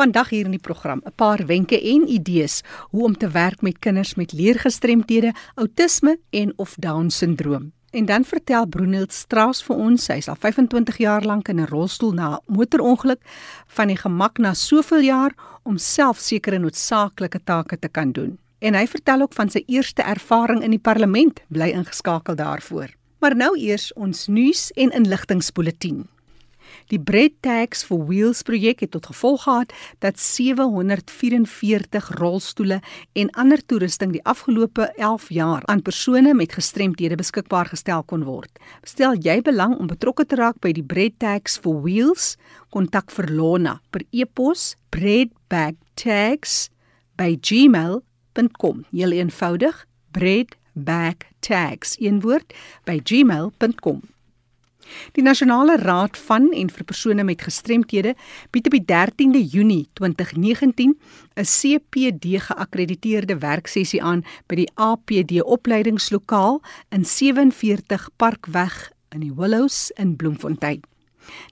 Vandag hier in die program 'n paar wenke en idees hoe om te werk met kinders met leergestremthede, outisme en of Down-sindroom. En dan vertel Brunhild Strauss vir ons, sy is al 25 jaar lank in 'n rolstoel na 'n motorongeluk, van die gemak na soveel jaar om self sekere noodsaaklike take te kan doen. En hy vertel ook van sy eerste ervaring in die parlement, bly ingeskakel daarvoor. Maar nou eers ons nuus en inligtingspulsatie. Die Bread Tags for Wheels projek het tot gevolg gehad dat 744 rolstoele en ander toerusting die afgelope 11 jaar aan persone met gestremthede beskikbaar gestel kon word. Stel jy belang om betrokke te raak by die Bread Tags for Wheels? Kontak vir Lona per e-pos breadbagtags@gmail.com. Heel eenvoudig, breadbagtags een woord by gmail.com. Die Nasionale Raad van en vir persone met gestremthede bied op die 13de Junie 2019 'n CPD geakkrediteerde werksessie aan by die APD opleidingslokaal in 47 Parkweg in die Willows in Bloemfontein.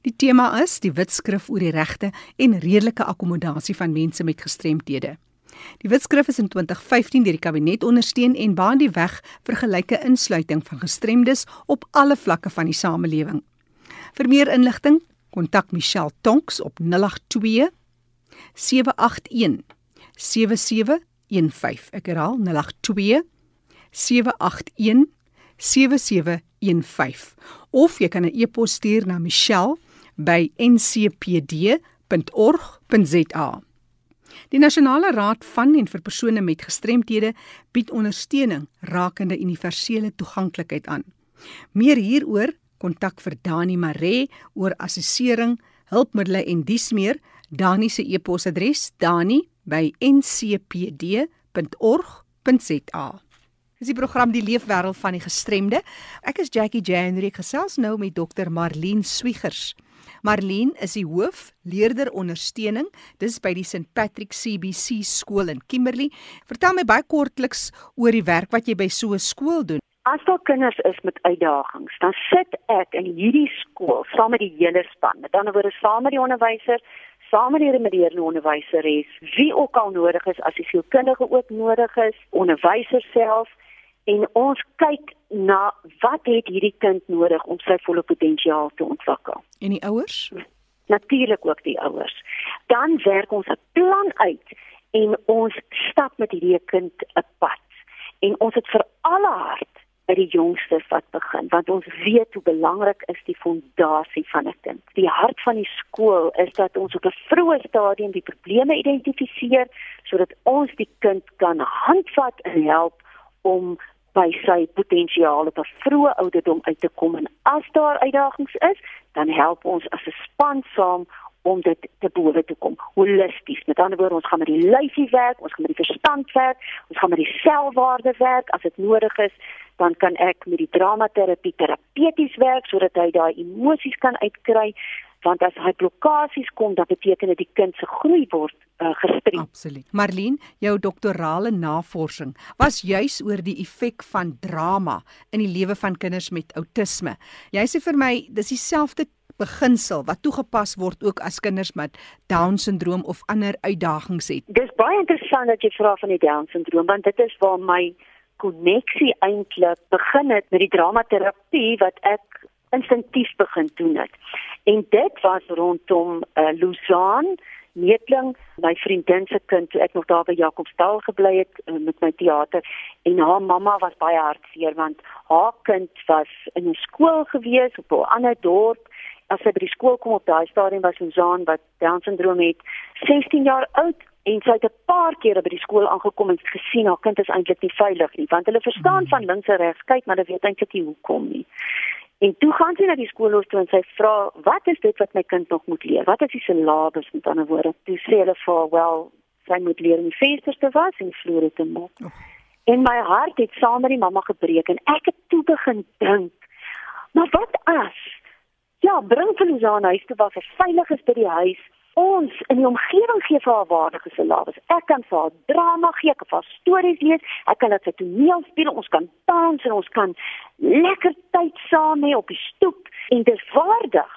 Die tema is die wetskrif oor die regte en redelike akkommodasie van mense met gestremthede. Die wetskrif is in 2015 deur die kabinet ondersteun en baan die weg vir gelyke insluiting van gestremdes op alle vlakke van die samelewing. Vir meer inligting, kontak Michelle Tonks op 082 781 7715. Ek herhaal 082 781 7715 of jy kan 'n e-pos stuur na michelle@ncpd.org.za. Die Nasionale Raad van en vir persone met gestremthede bied ondersteuning rakende universele toeganklikheid aan. Meer hieroor, kontak vir Dani Maree oor assessering, hulpmiddels en dies meer. Dani se e-posadres: dani@ncpd.org.za. Dis die program Die Leefwêreld van die Gestremde. Ek is Jackie Janry gesels nou met Dr Marlene Swigers. Marlene is die hoof leerder ondersteuning dis by die St Patrick CBC skool in Kimberley. Vertel my baie kortliks oor die werk wat jy by so 'n skool doen. As daar kinders is met uitdagings, dan sit ek in hierdie skool saam met die hele span. Met ander woorde saam met die onderwysers, saam met die remediërende onderwyseres, wie ook al nodig is, as die sielkundige ook nodig is, onderwysers self en ons kyk na wat het hierdie kind nodig om sy volle potensiaal te ontwikkel. En die ouers? Natuurlik ook die ouers. Dan werk ons 'n plan uit en ons stap met hierdie kind 'n pad. En ons het vir alle hart by die jongste wat begin want ons weet hoe belangrik is die fondasie van 'n kind. Die hart van die skool is dat ons op 'n vroeë stadium die probleme identifiseer sodat ons die kind kan handvat en help om by sy potensiaal op 'n vroeë ouderdom uit te kom en as daar uitdagings is, dan help ons as 'n span saam om dit te bowe te kom. Holisties. Met ander woorde, ons gaan met die lyfie werk, ons gaan met die verstand werk, ons gaan met die selfwaarde werk as dit nodig is, dan kan ek met die dramaterapie terapeuties werk sodat hy daai emosies kan uitkry want as hy blokkades kom dan beteken dit die kind se groei word uh, gestrem. Absoluut. Marlene, jou doktorale navorsing was juis oor die effek van drama in die lewe van kinders met outisme. Jy sê vir my dis dieselfde beginsel wat toegepas word ook as kinders met down-sindroom of ander uitdagings het. Dis baie interessant dat jy vra van die down-sindroom want dit is waar my koneksie eintlik begin het met die dramaterapie wat ek instinktief begin doen het. En dit was rondom uh, Luzan, Netling, my vriendin se kind toe ek nog daar by Jakobsdal gebly het uh, met my teater en haar mamma was baie hartseer want haar kind was in 'n skool gewees op 'n ander dorp. As sy by die skool kom op daai stadium was Luzan wat Down-sindroom het, 16 jaar oud en sy het 'n paar kere by die skool aangekom en gesien haar kind is eintlik nie veilig nie want hulle verstaan hmm. van links en regs kyk maar hulle weet eintlik nie hoekom nie. En toe gaan sy na die skoolhof toe en sy vra, "Wat is dit wat my kind nog moet leer? Wat is die syllabus met ander woorde?" Toe sê hulle vir, "Wel, sy moet leer om vensters te was en vloere te mop." Oh. En my hart het saam met die mamma gebreek en ek het toe begin dink, "Maar wat as? Ja, bring vir ons aan huis toe waar sy veilig is by die huis." Ons in die omgewing gee vir haar waardige syllabus. Ek kan vir haar drama gee, ek kan vir stories lees, ek kan dit vir toneel speel, ons kan dans en ons kan lekker tyd saam hê op die stoep en dit waardig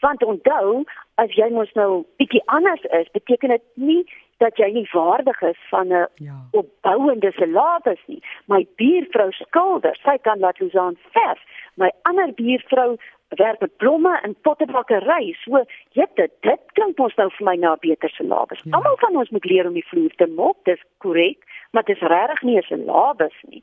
Want onthou, as jy mos nou bietjie anders is, beteken dit nie dat jy nie waardig is van 'n ja. opbouende salaris nie. My buurvrou skilder, sy kan laat Luzaan verf. My ander buurvrou werk met blomme in pottebakkery. So, jep, dit klink mos nou vir my na beter salaris. Ja. Almal van ons moet leer om die vloer te mop, dis korrek, maar dit is regtig nie 'n salaris nie.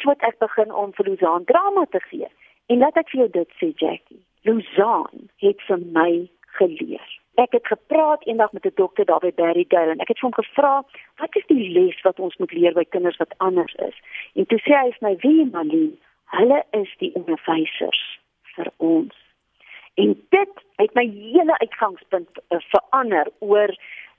So het ek begin om vir Luzaan drama te gee. En laat ek vir jou dit sê, Jackie. Luzaan het vir my geleer Ek het gepraat eendag met 'n dokter daar by Berrydale en ek het hom gevra, "Wat is die les wat ons moet leer by kinders wat anders is?" En toe sê hy vir my, "Wie, Malien, hulle is die onderwysers vir ons." En dit het my hele uitgangspunt uh, verander oor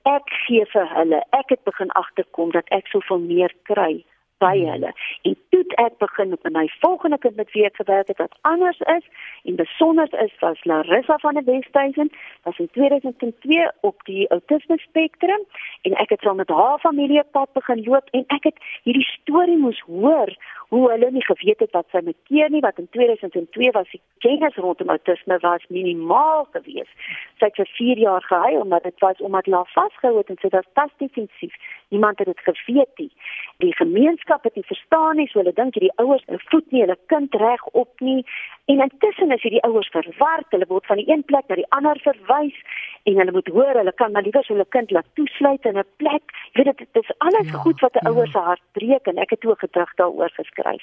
ek gee vir hulle. Ek het begin agterkom dat ek soveel meer kry by hulle. En toe ek begin met my volgende kind met wie ek gewerk het wat anders is en besonder is was Larissa van der Westhuizen, was in 2002 op die autisme spektrum en ek het saam met haar familie pad begin loop en ek het hierdie storie moes hoor hoe hulle nie geweet het wat sy met keer nie wat in 2002 was die kennis rondom autisme was minimaal geweest. Sy het vir 4 jaar gehuil maar dit was omdat hulle vasgehou het en sy was pas defensief. Niemand het dit geweet nie. Die gemeenskap het nie verstaan nie, so hulle dink hierdie ouers voed nie hulle kind reg op nie. En intussen is hierdie ouers verward, hulle word van die een plek na die ander verwys en hulle moet hoor hulle kan maar liewer hulle kind laat toesluit in 'n plek. Jy weet dit is alles ja, goed wat 'n ja. ouer se hart breek en ek het ook gedrag daaroor geskryf.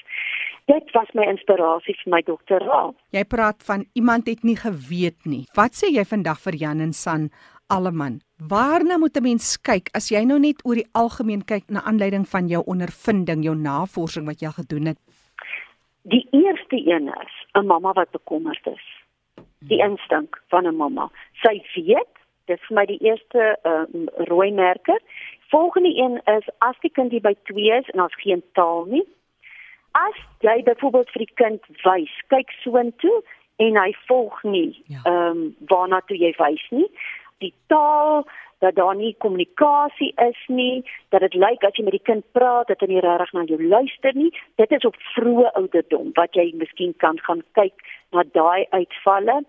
Dit was my inspirasie vir my doktoraat. Jy praat van iemand het nie geweet nie. Wat sê jy vandag vir Jan en San Alleman? Waarna moet 'n mens kyk as jy nou net oor die algemeen kyk na aanleiding van jou ondervinding, jou navorsing wat jy gedoen het? Die eerste een is 'n mamma wat bekommerd is. Die instink van 'n mamma. Sy weet, dit is vir my die eerste uh, rooi merker. Volgende een is as die kind by 2 is en as geen taal nie. As jy byvoorbeeld vir die kind wys, kyk soontoe en hy volg nie, ja. ehm ja. um, waarna toe jy wys nie die taal dat daar nie kommunikasie is nie, dat dit lyk as jy met die kind praat dat hy nie regtig na jou luister nie. Dit is op vroeë ouderdom wat jy miskien kan gaan kyk na daai uitvalle.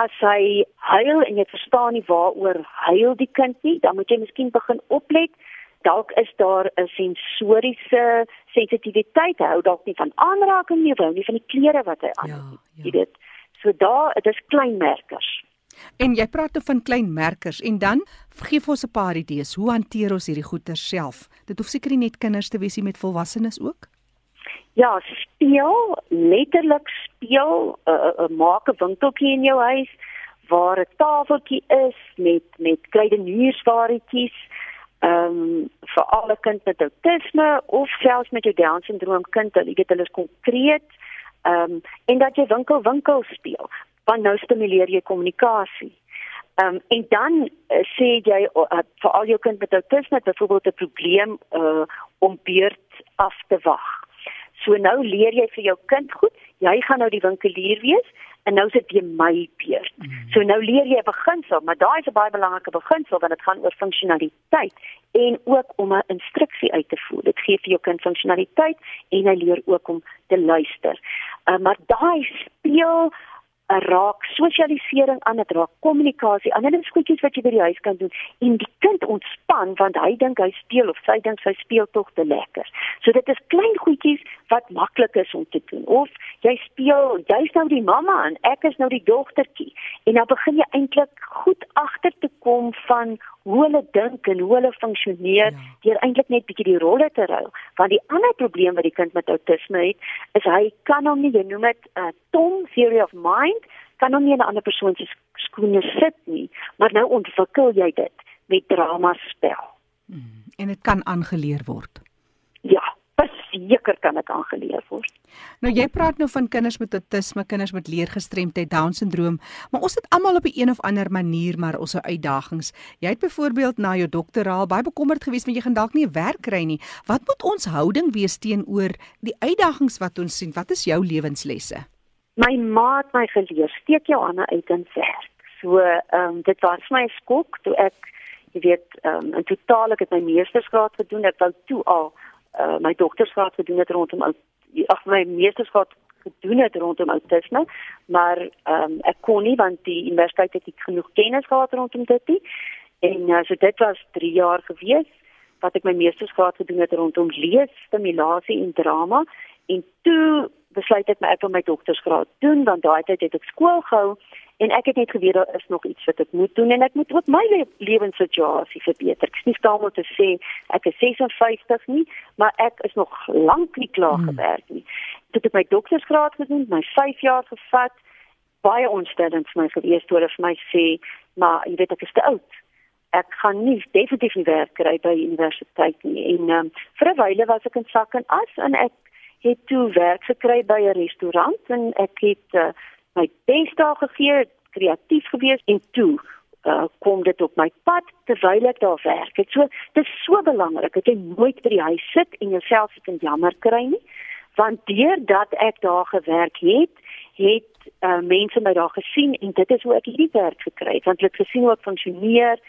As hy huil en jy verstaan nie waaroor huil die kind nie, dan moet jy miskien begin oplet. Dalk is daar 'n sensoriese sensitiwiteit. Hou dalk nie van aanraking nie, wou nie van die klere wat hy aan het. Ja, ja. Jy weet. So daar, dit is klein merkers. En jy praat oor van klein merkers en dan vergif ons 'n paar idees. Hoe hanteer ons hierdie goeder self? Dit hoef seker nie net kinders te wees nie met volwassenes ook. Ja, speel, letterlik speel, uh, uh, maak 'n winkeltjie in jou huis waar 'n tafeltjie is met met kleidenierswaretjies. Ehm um, vir alle kind met autisme of selfs met jou down syndroom kind, jy weet hulle is konkreet. Ehm um, en dat jy winkel winkel speel want nou stimuleer jy kommunikasie. Ehm um, en dan uh, sê jy uh, vir al jou kind met autisme byvoorbeeld 'n probleem uh, om beurt af te wag. So nou leer jy vir jou kind goed, jy gaan nou die winkelier wees en nou sit jy my beurt. Mm -hmm. So nou leer jy 'n beginsel, maar daai is 'n baie belangrike beginsel want dit gaan oor funksionaliteit en ook om 'n instruksie uit te voer. Dit gee vir jou kind funksionaliteit en hy leer ook om te luister. Uh, maar daai speel raak sosialisering aan, dit raak kommunikasie aan. Hulle skootjies wat jy by die huis kan doen en die kind ontspan want hy dink hy speel of sy dink sy speel tog te lekker. So dit is klein goedjies wat maklik is om te doen. Of jy speel, jy's nou die mamma en ek is nou die dogtertjie en dan begin jy eintlik goed agter te kom van hoe hulle dink en hoe hulle funksioneer ja. deur eintlik net bietjie die rolle te ruil. Want die ander probleem wat die kind met outisme het, is hy kan hom nie, jy noem dit 'n uh, Tom theory of mind, kan hom nie in 'n ander persoon se skoene sit nie, maar nou ontwikkel jy dit met drama spel. Hmm. En dit kan aangeleer word. Ja, seker kan dit aangeleer word. Nou jy praat nou van kinders met autisme, kinders met leergestremdheid, down syndroom, maar ons het almal op 'n een of ander manier maar ons uitdagings. Jy het byvoorbeeld na jou doktoraal baie bekommerd geweest want jy gaan dalk nie 'n werk kry nie. Wat moet ons houding wees teenoor die uitdagings wat ons sien? Wat is jou lewenslesse? My ma het my geleer, steek jou hande uit en werk. So, ehm um, dit was my skok toe ek jy weet, ehm um, in totaal ek het my meestersgraad gedoen. Ek wou toe al uh, my doktersgraad gedoen het rondom ag my meestersgraad gedoen het rondom outisme, maar ehm um, ek kon nie want die universiteit het nie genoeg kennis gehad rondom dit nie. En uh, so dit was 3 jaar gewees wat ek my meestersgraad gedoen het rondom lees, stimulasie en drama en toe besluit ek my ek wil my doktorsgraad doen want daai tyd het ek skool gehou en ek het net geweet daar is nog iets wat ek moet doen en ek moet ook my le lewenssituasie verbeter. Ek nie staan om te sê ek is 56 nie, maar ek is nog lank nie klaar hmm. gewerk nie. Dit het my doktorsgraad gedoen, my 5 jaar gevat. Baie ontstellend vir my gewees toe hulle vir my sê, maar jy weet ek is te oud. Ek gaan nie definitief nie werk kry by universiteit nie. En um, vir 'n wyle was ek in sak en as en ek het toe werk gekry by 'n restaurant en ek het uh, my bes daar gegee, kreatief gewees en toe uh, kom dit op my pad terwyl ek daar werk. Dit so dit is so belangrik dat jy nooit by die huis sit en jouself sit en jammer kry nie, want deurdat ek daar gewerk het, het uh, mense my daar gesien en dit is hoe ek hierdie werk gekry het, want hulle het gesien hoe ek funksioneer.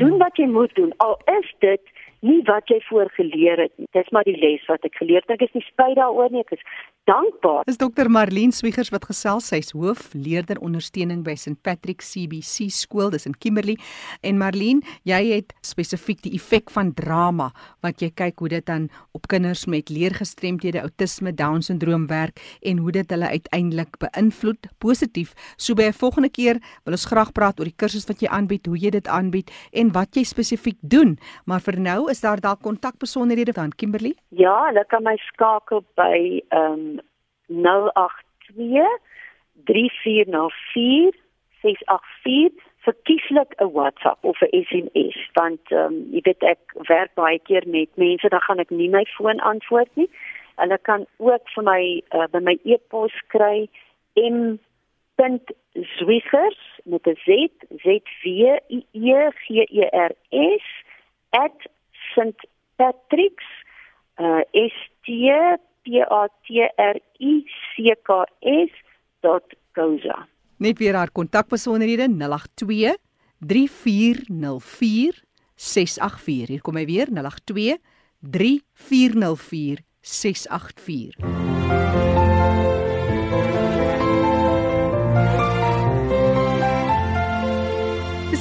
Doen wat jy moet doen. Al is dit nie wat jy voorgeleer het nie. Dis maar die les wat ek geleer het. Ek is nie spyt daaroor nie. Ek is dankbaar. Dis dokter Marlene Swiegers wat gesels sy's hoof leerder ondersteuning by St Patrick CBC skool dis in Kimberley. En Marlene, jy het spesifiek die effek van drama wat jy kyk hoe dit dan op kinders met leergestremdhede, outisme, down syndroom werk en hoe dit hulle uiteindelik beïnvloed positief. So by 'n volgende keer wil ons graag praat oor die kursus wat jy aanbied, hoe jy dit aanbied en wat jy spesifiek doen. Maar vir nou is daar dalk kontakbesonderhede van Kimberley? Ja, hulle kan my skakel by ehm um, 082 3404 684 verkieslik 'n WhatsApp of 'n SMS want ehm um, jy weet ek werk baie keer met mense dan gaan ek nie my foon antwoord nie. Hulle kan ook vir my uh, by my e-pos kry m zwiegers met 'n z z v i e g e r s @st patricks uh, s t p a t r i c k s.goza. Net weer haar kontakbesonderhede 082 3404 684. Hier kom hy weer 082 3404 684.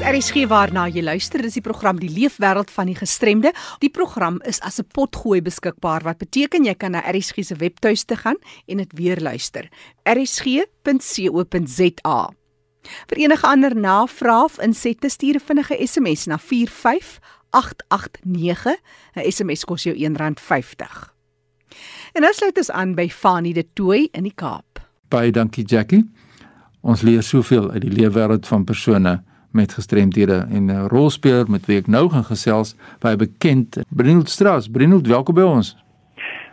RSG waarna jy luister. Dis die program Die Leefwêreld van die Gestremde. Die program is as 'n potgooi beskikbaar wat beteken jy kan na RSG se webtuiste gaan en dit weer luister. rsg.co.za. Vir enige ander navrae of insette stuur 'n vinnige SMS na 45889. 'n SMS kos jou R1.50. En nou sluit ons aan by Fanie de Tooi in die Kaap. Baie dankie Jackie. Ons leer soveel uit die leefwêreld van persone met gestremdhede en 'n rolspeler met wie ek nou gaan gesels, baie bekend, Brinold Strauss. Brinold, welkom by ons.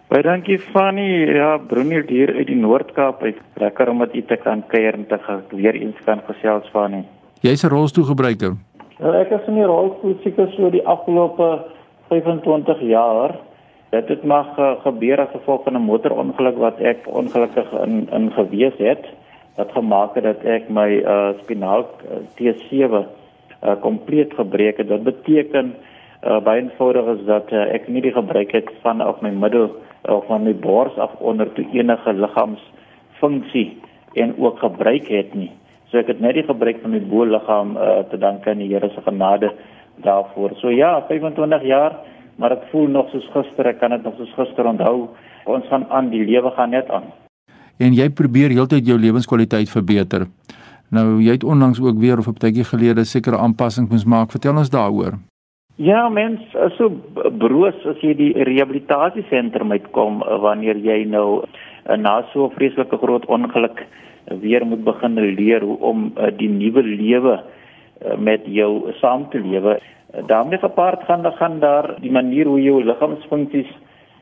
Baie dankie Fanny. Ja, Brinold hier uit die Noord-Kaap. Ek lekker om met u te kan kuier en te gaan weer eens kan gesels Fanny. Jy's 'n rolstoelgebruiker. Ja, ek is in die rolstoel seker so die afgelope 25 jaar. Dit het maar gebeur as gevolg van 'n motorongeluk wat ek ongelukkig in in gewees het wat gemaak het dat ek my uh spinaal uh, T7 uh kompleet gebreek het. Dit beteken uh baie eenvoudig is dat uh, ek nie die gebruik het van of my middel of van my bors af onder toe enige liggaamsfunksie en ook gebruik het nie. So ek het net die gebruik van my bo-liggaam uh te danke aan die Here se genade daarvoor. So ja, 25 jaar, maar dit voel nog soos gister. Ek kan dit nog soos gister onthou. Ons gaan aan, die lewe gaan net aan en jy probeer heeltyd jou lewenskwaliteit verbeter. Nou jy het onlangs ook weer of 'n tydjie gelede sekere aanpassings moes maak. Vertel ons daaroor. Ja, mens, so broos as jy die rehabilitasiesentrum uitkom wanneer jy nou eh, na so 'n vreeslike groot ongeluk weer moet begin leer hoe om eh, die nuwe lewe eh, met jou saam te lewe. daarmee gepaard gaan dan gaan daar die manier hoe jou liggaamsfunksies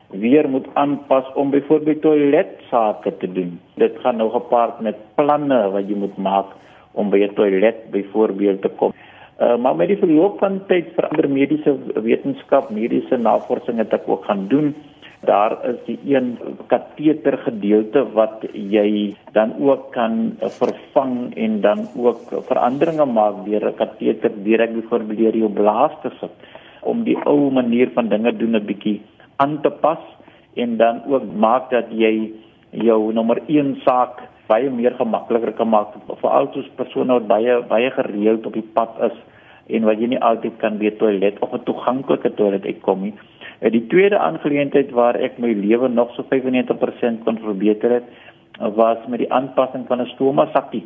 weer moet aanpas om byvoorbeeld toiletsake te doen. Dit gaan nou gepaard met planne wat jy moet maak om by 'n toilet byvoorbeeld te kom. Uh, maar met die verloop van tyd verander mediese wetenskap, mediese navorsing het ek ook gaan doen. Daar is die een kateter gedeelte wat jy dan ook kan vervang en dan ook veranderinge maak deur 'n kateter direk byvoorbeeld deur jou blaas te sit om die ou manier van dinge doen 'n bietjie aan te pas en dan ook maak dat jy jou nommer 1 saak baie meer gemakliker kan maak veral soos persone wat baie baie gereeld op die pad is en wat jy nie altyd kan by toilet of 'n toeganklike toilet uitkom nie. En die tweede aangeleentheid waar ek my lewe nog so 95% kon verbeter het was met die aanpassing van 'n stoma sakkie.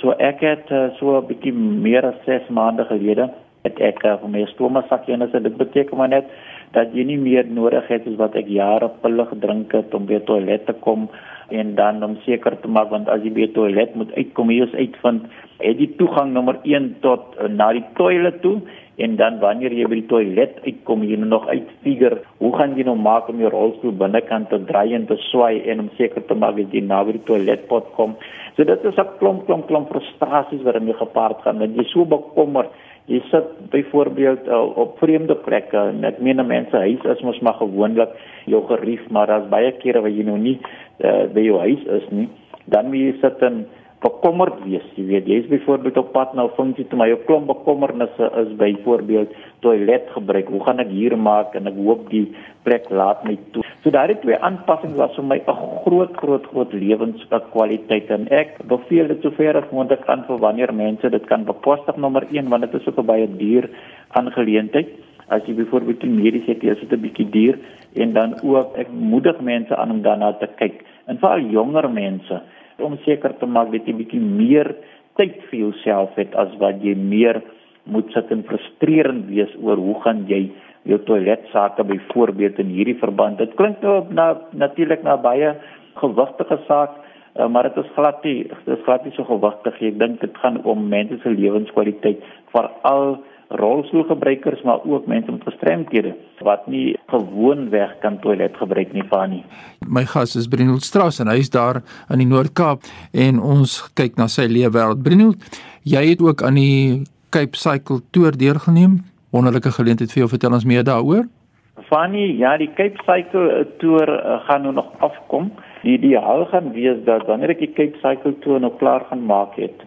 So ek het eh, so 'n bietjie meer as 6 maande gelede het ek vir my stoma sakkie en dit beteken maar net dat jy nie meer nodig het soos wat ek jare pille gedrink het om by toilet te kom en dan om seker te maak want as jy by toilet moet uitkom jy is uitvind het jy toegang nommer 1 tot uh, na die toilet toe en dan wanneer jy by die toilet uitkom jy nog uitfigure hoe gaan jy nou maak om jou rolstoel binnekant te draai en te swai en om seker te maak dat jy na die toiletpot kom? So dit is 'n klomp klomp klomp frustrasies wat daarmee gepaard gaan want jy so bekommerd jy sit byvoorbeeld uh, op vreemde plekke en ek meen mense huis is mos maar gewoonlik jou gerief maar daar's baie kere waar jy nou nie uh, by jou huis is nie. Dan moet jy sit en bekommerd wees. Jy weet, jy's byvoorbeeld op pad na 'n funksie toe, maar jou klomp bekommernisse is byvoorbeeld toilet gebruik. Hoe gaan ek hier maak en ek hoop die plek laat my toe. So daardie twee aanpassings was vir my 'n groot groot groot lewenskwaliteit en ek beveel dit sover as moontlik aan vir wanneer mense dit kan bekostig nommer 1 want dit is ook 'n baie duur aangeleentheid. As jy byvoorbeeld die medies het, is dit 'n bietjie duur en dan ook ek moedig mense aan om daarna te kyk. En veral jonger mense om seker te maak dat jy bietjie meer tyd vir jouself het as wat jy meer moet sit en frustrerend wees oor hoe gaan jy jou toilet sake byvoorbeeld in hierdie verband. Dit klink nou na natuurlik na baie gewigtige saak, eh, maar dit is glad nie, dit is glad nie so gewigtig. Ek dink dit gaan om mense se lewenskwaliteit veral rolstoelgebruikers maar ook mense met gestremdhede wat nie gewoonweg kan toilet gebruik nie van nie. My gas is Brinold Strauss en hy is daar in die Noord-Kaap en ons kyk na sy leefwêreld. Brinold, jy het ook aan die Cape Cycle Tour deelgeneem. Wonderlike geleentheid vir jou vertel ons meer daaroor. Fanny, ja, die Cape Cycle Tour uh, gaan nou nog afkom. Die ideaal gaan wees dat wanneer ek die Cape Cycle Tour nou klaar gaan maak het,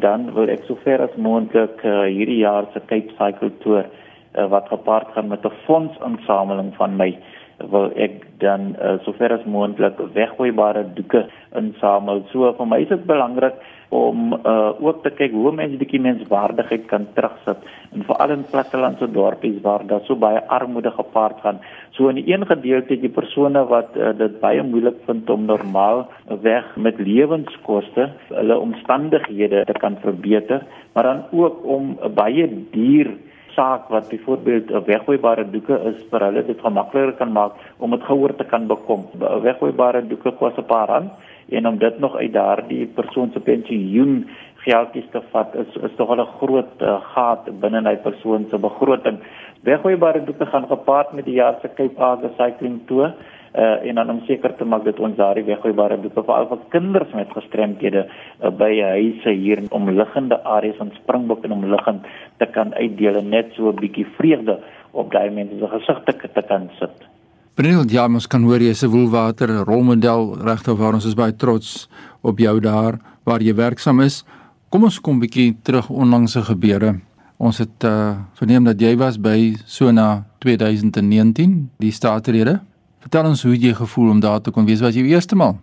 dan wil ek sover as moontlik uh, hierdie jaar se Cape Cycle Tour uh, wat gepaard gaan met 'n fondsinsameling van my wil ek dan uh, sover as moontlik weggooibare doeke insamel. So vir my is dit belangrik om uh, ook te kyk hoe mense bietjie menswaardigheid kan terugsit en veral in plattelandse dorpies waar daar so baie armoede gepaard gaan. So in die een gedeelte die persone wat uh, dit baie moeilik vind om normaal weg met lewenskoste hulle omstandighede te kan verbeter, maar dan ook om baie duur saak wat byvoorbeeld 'n weggooibare doeke is vir hulle dit gemakliker kan maak om dit gehoor te kan bekom. Weggooibare doeke kos 'n paar rand en om dit nog uit daardie persoon se pensioen geldjies te vat is is tog 'n groot uh, gat binne hy persoon se begroting. Weggooibare doeke gaan gepaard met die jaar se Cape Ague cycling tour uh, en dan om seker te maak dat ons daardie weggooibare doeke vir al vir kinders met gestremdhede uh, by huise hier in omliggende areas van Springbok en omliggend te kan uitdeel en net so 'n bietjie vreugde op daai mense se gesigte te kan sit. Breniel, ja, ons kan hoor jy is 'n woelwater rolmodel regtig waar ons is baie trots op jou daar waar jy werksaam is. Kom ons kom bietjie terug onlangse gebeure. Ons het uh, verneem dat jy was by Sona 2019, die staatrede. Vertel ons hoe jy gevoel om daar te kon wees. Was die eerste maal?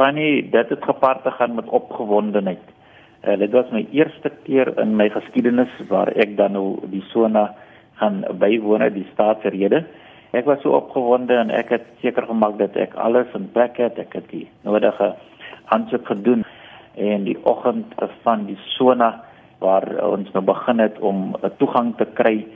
Fanny, dit het gepaard te gaan met opgewondenheid. Uh, dit was my eerste keer in my geskiedenis waar ek dan nou die Sona gaan bywoon, die staatsrede. Ek was so opgewonde en ek het seker gemaak dat ek alles in plek het. Ek het die nodige aansoek gedoen en die oggend van die sona waar ons nou begin het om 'n toegang te kry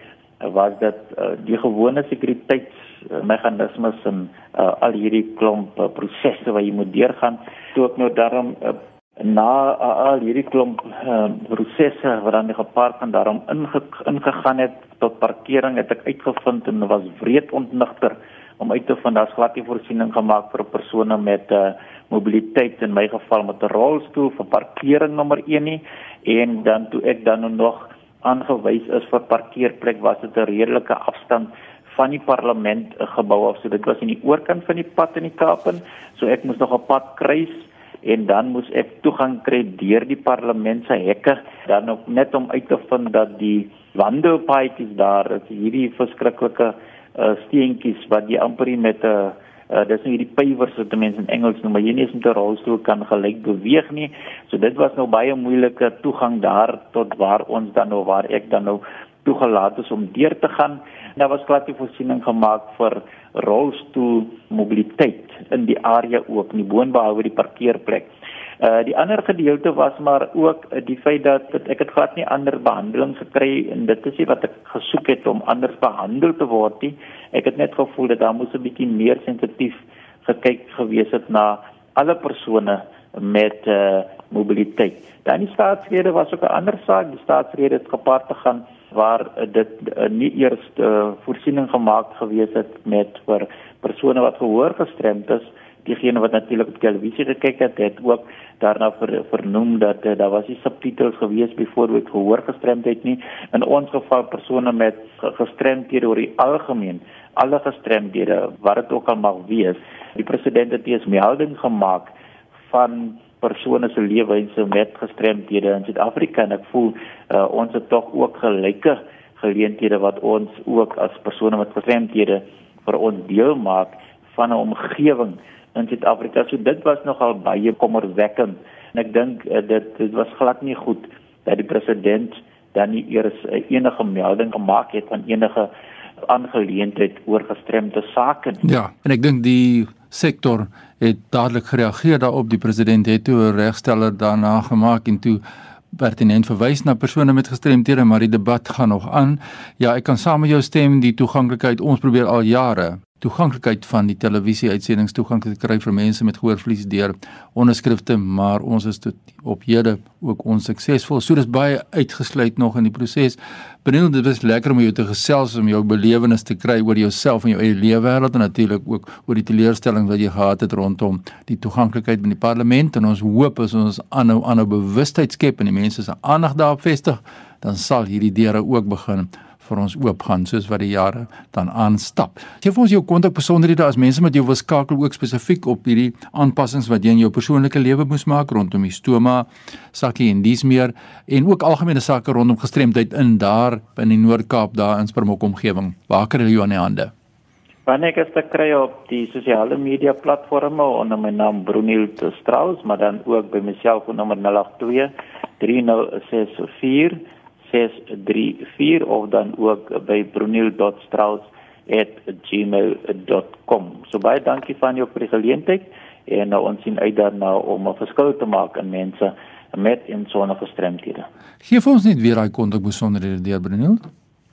was dit uh, die gewone sekuriteitsmeganismes en uh, al hierdie klomp uh, prosesse wat jy moet deurgaan. Toe ek nou daarom uh, na al hierdie klomp uh, prosesse wat dan gepaard gaan daarom inge, ingegaan het tot parkering het ek uitgevind en was wreed ontnigter om uit te vind daar's glad nie voorsiening gemaak vir persone met 'n uh, mobiliteit in my geval met 'n rolstoel vir parkering nommer 1 nie en dan toe ek dan nog aangewys is vir parkeerplek was dit 'n redelike afstand van die parlement gebou af. So dit was in die oorkant van die pad in die Kaapen so ek moes nog 'n pad kruis en dan moes ek toegang kry deur die parlement se hekke dan ook net om uit te vind dat die wandelpaadjies daar is hierdie verskriklike uh, steentjies wat jy amper met 'n Uh, dis nou hierdie pywers wat mense in Engels noem, maar jy nie eens met 'n rolstoel kan gelyk beweeg nie. So dit was nou baie moeilike toegang daar tot waar ons dan nou waar ek dan nou toegelaat is om deur te gaan. Daar was glad nie voorsiening gemaak vir rolstoel mobiliteit in die area ook nie boonbehalwe die parkeerplek. Uh die ander gedeelte was maar ook uh, die feit dat, dat ek het glad nie ander behandeling gekry en dit is nie wat ek gesoek het om anders behandel te word nie. Ek het net gevoel dat daar moes 'n bietjie meer sensitief gekyk gewees het na alle persone met uh mobiliteit. Dan die staatsrede was ook 'n ander saak. Die staatsrede het gepaard te gaan waar dit uh, nie eers uh, voorsiening gemaak gewees het met vir persone wat gehoor gestremd is diegene wat natuurlik op televisie gekyk het het ook daarna ver, vernoem dat uh, daar was nie subtitels gewees byvoorbeeld gehoor gestremdheid nie. In ons geval persone met gestremdhede oor die algemeen alle gestremdhede wat dit ook al mag wees die president het eers melding gemaak van persone se lewenswyse met gestremdhede in Suid-Afrika. En ek voel uh, ons het tog ook gelyke geleenthede wat ons ook as persone met gestremdhede vir ons deel maak van 'n omgewing in Suid-Afrika. So dit was nogal baie kommerwekkend en ek dink uh, dit dit was glad nie goed dat die president dan nie eers uh, enige melding gemaak het van enige aangeleentheid oor gestremde sake nie. Ja, en ek dink die sektor het dadelik gereageer daarop. Die president het toe 'n regsteller daarna gemaak en toe pertinent verwys na persone met gestremthede, maar die debat gaan nog aan. Ja, ek kan saam met jou stem die toeganklikheid. Ons probeer al jare toeganklikheid van die televisie uitsendings toegang te kry vir mense met gehoorverlies deur onderskrifte, maar ons is tot op hede ook onsuksesvol. So dis baie uitgesluit nog in die proses. Beniel, dit was lekker om jou te gesels om jou belewenis te kry oor jouself en jou eie lewe wêreld en natuurlik ook oor die teleurstelling wat jy gehad het rondom die toeganklikheid in die parlement en ons hoop as ons aanhou aanhou bewustheid skep en die mense se aandag daarop vestig, dan sal hierdie deure ook begin vir ons oopgaan soos wat die jare dan aanstap. Gee vir ons jou kontak besonderhede as mense met jou wil skakel ook spesifiek op hierdie aanpassings wat jy in jou persoonlike lewe moes maak rondom die stoma, sakkie en dis meer en ook algemene sake rondom gestremdheid in daar in die Noord-Kaap daar in Springbok omgewing. Waar kan hulle jou aan die hande? Wanneer ek dit kry op die sosiale media platforms onder my naam Brunil Strauss, maar dan ook by my selfoonnommer 082 3064 0634 of dan ook by bruniel.strauss@gmail.com. So baie dankie van jou vir die geleentheid en nou ons sien uit daarna om 'n verskil te maak aan mense met insonne gestremdhede. Geef ons net weer daai kontak besonderhede deur Bruniel.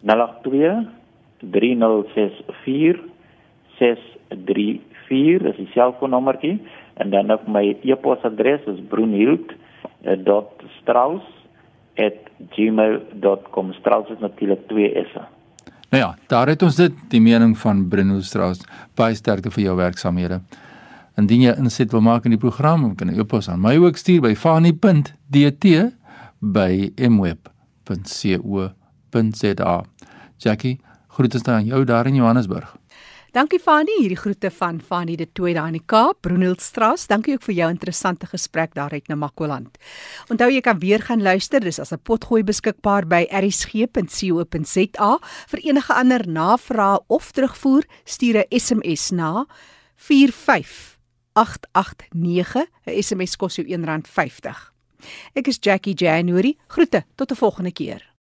082 3064 634 dis die selfoonnommertjie en dan op my e-posadres is bruniel.strauss @gmail.com. Strauss is natuurlik 2 S's. Nou ja, daar het ons dit, die mening van Bruno Strauss. Baie sterkte vir jou werksamehede. Indien jy inset wil maak in die program, kan jy e-pos aan my ook stuur by fani.dt by mweb.co.za. Jackie, groete aan jou daar in Johannesburg. Dankie Fani, hierdie groete van Fani de Tooi daar in die Kaap, Bronhildstraat. Dankie ook vir jou interessante gesprek daar uit Namakwaland. Onthou jy kan weer gaan luister, dis as 'n potgooi beskikbaar by erisg.co.za. Vir enige ander navrae of terugvoer, stuur 'n SMS na 45889. 'n SMS kos jou R1.50. Ek is Jackie January. Groete, tot 'n volgende keer.